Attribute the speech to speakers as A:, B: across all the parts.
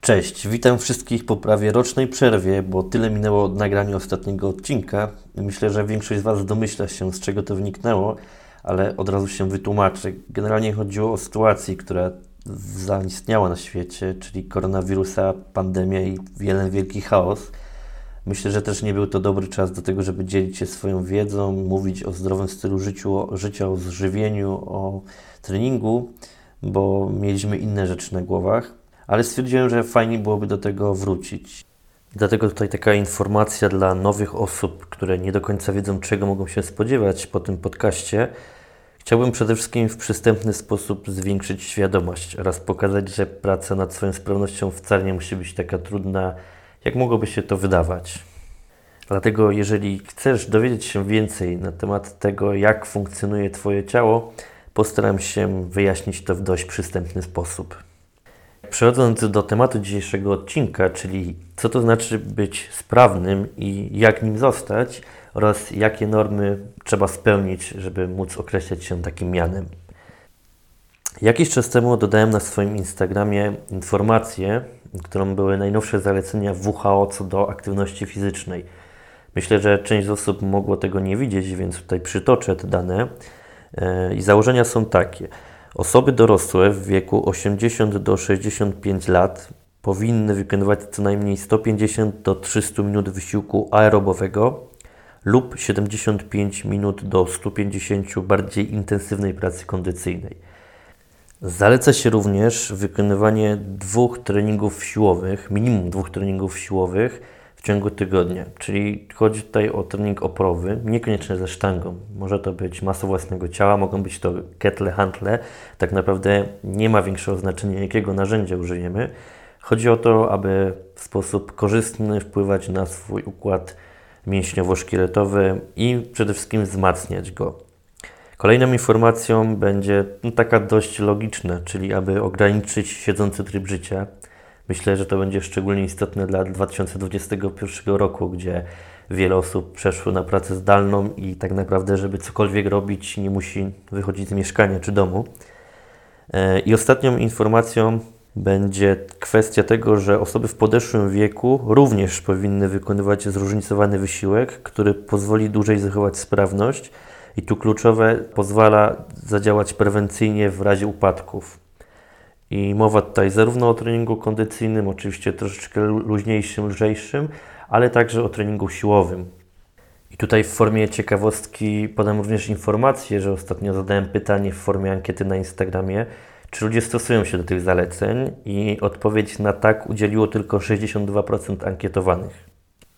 A: Cześć, witam wszystkich po prawie rocznej przerwie, bo tyle minęło od nagrania ostatniego odcinka. Myślę, że większość z Was domyśla się, z czego to wyniknęło, ale od razu się wytłumaczę. Generalnie chodziło o sytuację, która zaistniała na świecie, czyli koronawirusa, pandemia i jeden wielki chaos. Myślę, że też nie był to dobry czas do tego, żeby dzielić się swoją wiedzą, mówić o zdrowym stylu życiu, o, życia, o zżywieniu, o treningu, bo mieliśmy inne rzeczy na głowach ale stwierdziłem, że fajnie byłoby do tego wrócić. Dlatego tutaj taka informacja dla nowych osób, które nie do końca wiedzą, czego mogą się spodziewać po tym podcaście. Chciałbym przede wszystkim w przystępny sposób zwiększyć świadomość oraz pokazać, że praca nad swoją sprawnością wcale nie musi być taka trudna, jak mogłoby się to wydawać. Dlatego, jeżeli chcesz dowiedzieć się więcej na temat tego, jak funkcjonuje Twoje ciało, postaram się wyjaśnić to w dość przystępny sposób. Przechodząc do tematu dzisiejszego odcinka, czyli co to znaczy być sprawnym i jak nim zostać oraz jakie normy trzeba spełnić, żeby móc określać się takim mianem. Jakiś czas temu dodałem na swoim Instagramie informację, którą były najnowsze zalecenia WHO co do aktywności fizycznej. Myślę, że część z osób mogło tego nie widzieć, więc tutaj przytoczę te dane. E, I założenia są takie. Osoby dorosłe w wieku 80 do 65 lat powinny wykonywać co najmniej 150 do 300 minut wysiłku aerobowego lub 75 minut do 150 bardziej intensywnej pracy kondycyjnej. Zaleca się również wykonywanie dwóch treningów siłowych, minimum dwóch treningów siłowych w ciągu tygodnia. Czyli chodzi tutaj o trening oporowy, niekoniecznie ze sztangą. Może to być masa własnego ciała, mogą być to ketle, hantle. Tak naprawdę nie ma większego znaczenia, jakiego narzędzia użyjemy. Chodzi o to, aby w sposób korzystny wpływać na swój układ mięśniowo-szkieletowy i przede wszystkim wzmacniać go. Kolejną informacją będzie no, taka dość logiczna, czyli aby ograniczyć siedzący tryb życia Myślę, że to będzie szczególnie istotne dla 2021 roku, gdzie wiele osób przeszło na pracę zdalną i tak naprawdę, żeby cokolwiek robić, nie musi wychodzić z mieszkania czy domu. E, I ostatnią informacją będzie kwestia tego, że osoby w podeszłym wieku również powinny wykonywać zróżnicowany wysiłek, który pozwoli dłużej zachować sprawność i tu kluczowe pozwala zadziałać prewencyjnie w razie upadków. I mowa tutaj zarówno o treningu kondycyjnym, oczywiście troszeczkę luźniejszym, lżejszym, ale także o treningu siłowym. I tutaj w formie ciekawostki podam również informację, że ostatnio zadałem pytanie w formie ankiety na Instagramie, czy ludzie stosują się do tych zaleceń i odpowiedź na tak udzieliło tylko 62% ankietowanych.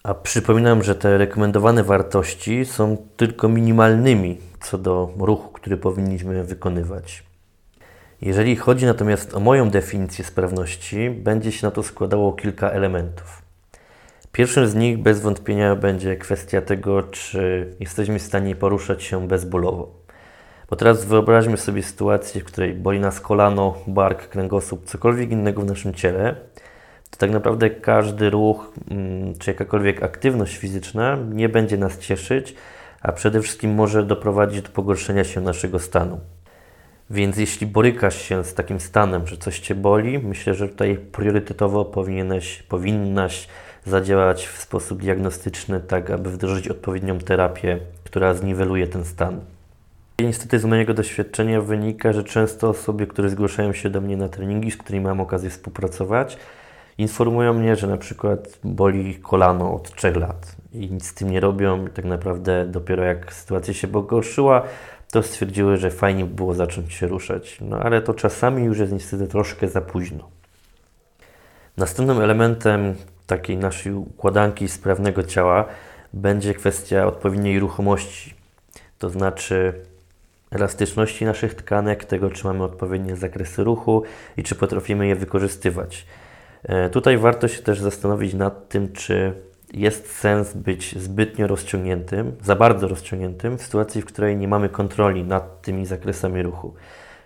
A: A przypominam, że te rekomendowane wartości są tylko minimalnymi co do ruchu, który powinniśmy wykonywać. Jeżeli chodzi natomiast o moją definicję sprawności, będzie się na to składało kilka elementów. Pierwszym z nich bez wątpienia będzie kwestia tego, czy jesteśmy w stanie poruszać się bezbólowo. Bo teraz wyobraźmy sobie sytuację, w której boli nas kolano, bark, kręgosłup, cokolwiek innego w naszym ciele, to tak naprawdę każdy ruch mm, czy jakakolwiek aktywność fizyczna nie będzie nas cieszyć, a przede wszystkim może doprowadzić do pogorszenia się naszego stanu. Więc jeśli borykasz się z takim stanem, że coś Cię boli, myślę, że tutaj priorytetowo powinieneś, powinnaś zadziałać w sposób diagnostyczny, tak aby wdrożyć odpowiednią terapię, która zniweluje ten stan. Niestety z mojego doświadczenia wynika, że często osoby, które zgłaszają się do mnie na treningi, z którymi mam okazję współpracować, informują mnie, że na przykład boli kolano od 3 lat i nic z tym nie robią. Tak naprawdę dopiero jak sytuacja się pogorszyła, to stwierdziły, że fajnie by było zacząć się ruszać. No ale to czasami już jest niestety troszkę za późno. Następnym elementem takiej naszej układanki sprawnego ciała będzie kwestia odpowiedniej ruchomości, to znaczy elastyczności naszych tkanek, tego czy mamy odpowiednie zakresy ruchu i czy potrafimy je wykorzystywać. E, tutaj warto się też zastanowić nad tym, czy jest sens być zbytnio rozciągniętym, za bardzo rozciągniętym w sytuacji, w której nie mamy kontroli nad tymi zakresami ruchu.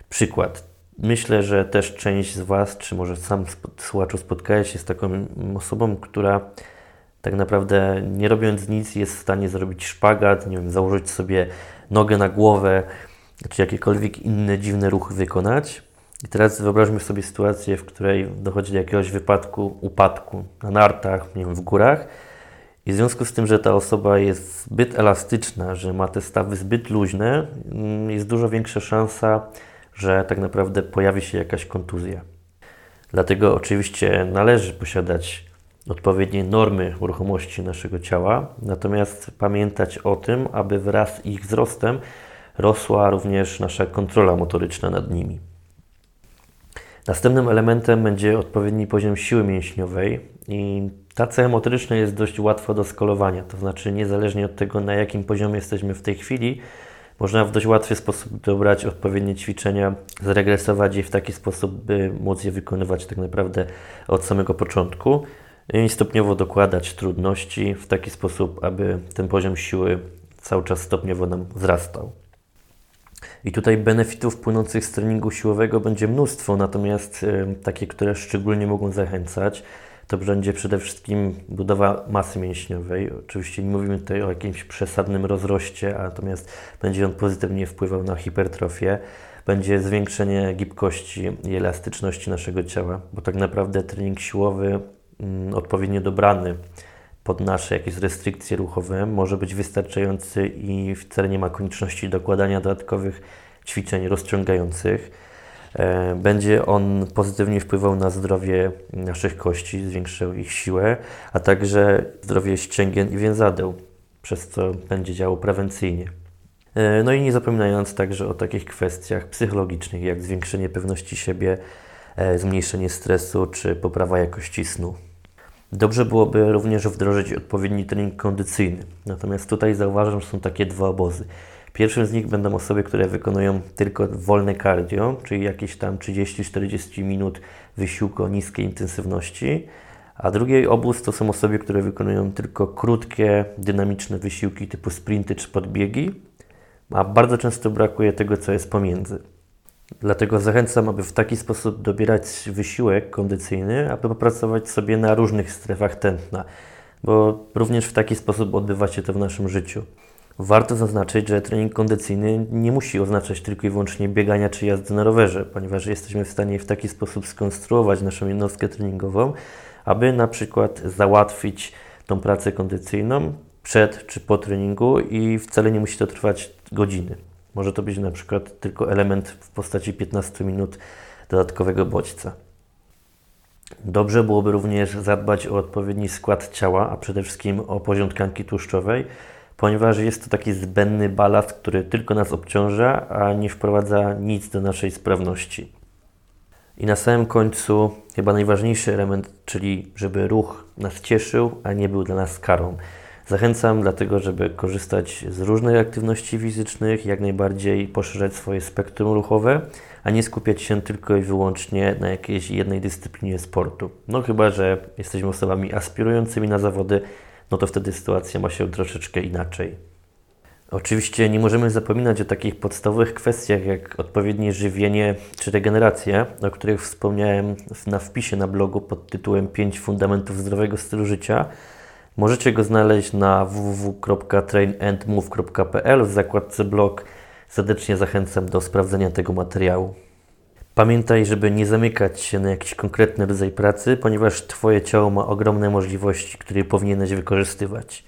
A: Przykład. Myślę, że też część z Was, czy może sam słuchaczu spotkałeś się z taką osobą, która tak naprawdę nie robiąc nic jest w stanie zrobić szpagat, nie wiem, założyć sobie nogę na głowę, czy jakiekolwiek inne dziwne ruchy wykonać. I teraz wyobraźmy sobie sytuację, w której dochodzi do jakiegoś wypadku, upadku na nartach, nie wiem, w górach. I w związku z tym, że ta osoba jest zbyt elastyczna, że ma te stawy zbyt luźne, mm, jest dużo większa szansa, że tak naprawdę pojawi się jakaś kontuzja. Dlatego oczywiście należy posiadać odpowiednie normy ruchomości naszego ciała, natomiast pamiętać o tym, aby wraz z ich wzrostem rosła również nasza kontrola motoryczna nad nimi. Następnym elementem będzie odpowiedni poziom siły mięśniowej i ta cecha motoryczna jest dość łatwa do skalowania, to znaczy niezależnie od tego, na jakim poziomie jesteśmy w tej chwili, można w dość łatwy sposób dobrać odpowiednie ćwiczenia, zregresować je w taki sposób, by móc je wykonywać tak naprawdę od samego początku i stopniowo dokładać trudności w taki sposób, aby ten poziom siły cały czas stopniowo nam wzrastał. I tutaj benefitów płynących z treningu siłowego będzie mnóstwo, natomiast y, takie, które szczególnie mogą zachęcać, to będzie przede wszystkim budowa masy mięśniowej. Oczywiście nie mówimy tutaj o jakimś przesadnym rozroście, natomiast będzie on pozytywnie wpływał na hipertrofię. Będzie zwiększenie gibkości i elastyczności naszego ciała, bo tak naprawdę trening siłowy mm, odpowiednio dobrany pod nasze jakieś restrykcje ruchowe może być wystarczający i wcale nie ma konieczności dokładania dodatkowych ćwiczeń rozciągających. E, będzie on pozytywnie wpływał na zdrowie naszych kości, zwiększał ich siłę, a także zdrowie ścięgien i więzadeł, przez co będzie działał prewencyjnie. E, no i nie zapominając także o takich kwestiach psychologicznych, jak zwiększenie pewności siebie, e, zmniejszenie stresu czy poprawa jakości snu. Dobrze byłoby również wdrożyć odpowiedni trening kondycyjny. Natomiast tutaj zauważam, że są takie dwa obozy. Pierwszym z nich będą osoby, które wykonują tylko wolne cardio, czyli jakieś tam 30-40 minut wysiłku o niskiej intensywności, a drugi obóz to są osoby, które wykonują tylko krótkie, dynamiczne wysiłki typu sprinty czy podbiegi, a bardzo często brakuje tego, co jest pomiędzy. Dlatego zachęcam, aby w taki sposób dobierać wysiłek kondycyjny, aby popracować sobie na różnych strefach tętna, bo również w taki sposób odbywa się to w naszym życiu. Warto zaznaczyć, że trening kondycyjny nie musi oznaczać tylko i wyłącznie biegania czy jazdy na rowerze, ponieważ jesteśmy w stanie w taki sposób skonstruować naszą jednostkę treningową, aby na przykład załatwić tą pracę kondycyjną przed czy po treningu i wcale nie musi to trwać godziny. Może to być na przykład tylko element w postaci 15 minut dodatkowego bodźca. Dobrze byłoby również zadbać o odpowiedni skład ciała, a przede wszystkim o poziom tkanki tłuszczowej, ponieważ jest to taki zbędny balast, który tylko nas obciąża, a nie wprowadza nic do naszej sprawności. I na samym końcu chyba najważniejszy element, czyli żeby ruch nas cieszył, a nie był dla nas karą. Zachęcam dlatego, żeby korzystać z różnych aktywności fizycznych, jak najbardziej poszerzać swoje spektrum ruchowe, a nie skupiać się tylko i wyłącznie na jakiejś jednej dyscyplinie sportu. No chyba, że jesteśmy osobami aspirującymi na zawody, no to wtedy sytuacja ma się troszeczkę inaczej. Oczywiście nie możemy zapominać o takich podstawowych kwestiach jak odpowiednie żywienie czy regeneracja, o których wspomniałem na wpisie na blogu pod tytułem 5 fundamentów zdrowego stylu życia. Możecie go znaleźć na www.trainandmove.pl w zakładce blog. Serdecznie zachęcam do sprawdzenia tego materiału. Pamiętaj, żeby nie zamykać się na jakiś konkretny rodzaj pracy, ponieważ Twoje ciało ma ogromne możliwości, które powinieneś wykorzystywać.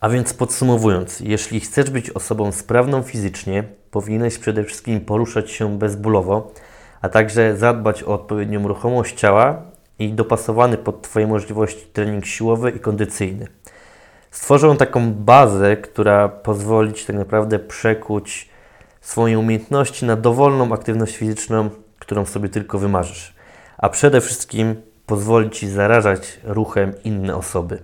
A: A więc podsumowując, jeśli chcesz być osobą sprawną fizycznie, powinieneś przede wszystkim poruszać się bezbólowo, a także zadbać o odpowiednią ruchomość ciała i dopasowany pod Twoje możliwości trening siłowy i kondycyjny. Stworzą taką bazę, która pozwoli Ci tak naprawdę przekuć swoje umiejętności na dowolną aktywność fizyczną, którą sobie tylko wymarzysz. A przede wszystkim pozwoli Ci zarażać ruchem inne osoby.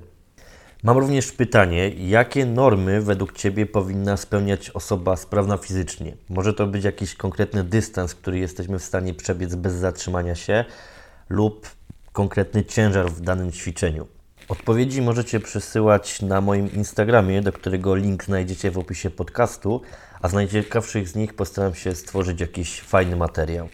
A: Mam również pytanie, jakie normy według Ciebie powinna spełniać osoba sprawna fizycznie? Może to być jakiś konkretny dystans, który jesteśmy w stanie przebiec bez zatrzymania się, lub konkretny ciężar w danym ćwiczeniu. Odpowiedzi możecie przesyłać na moim Instagramie, do którego link znajdziecie w opisie podcastu, a z najciekawszych z nich postaram się stworzyć jakiś fajny materiał.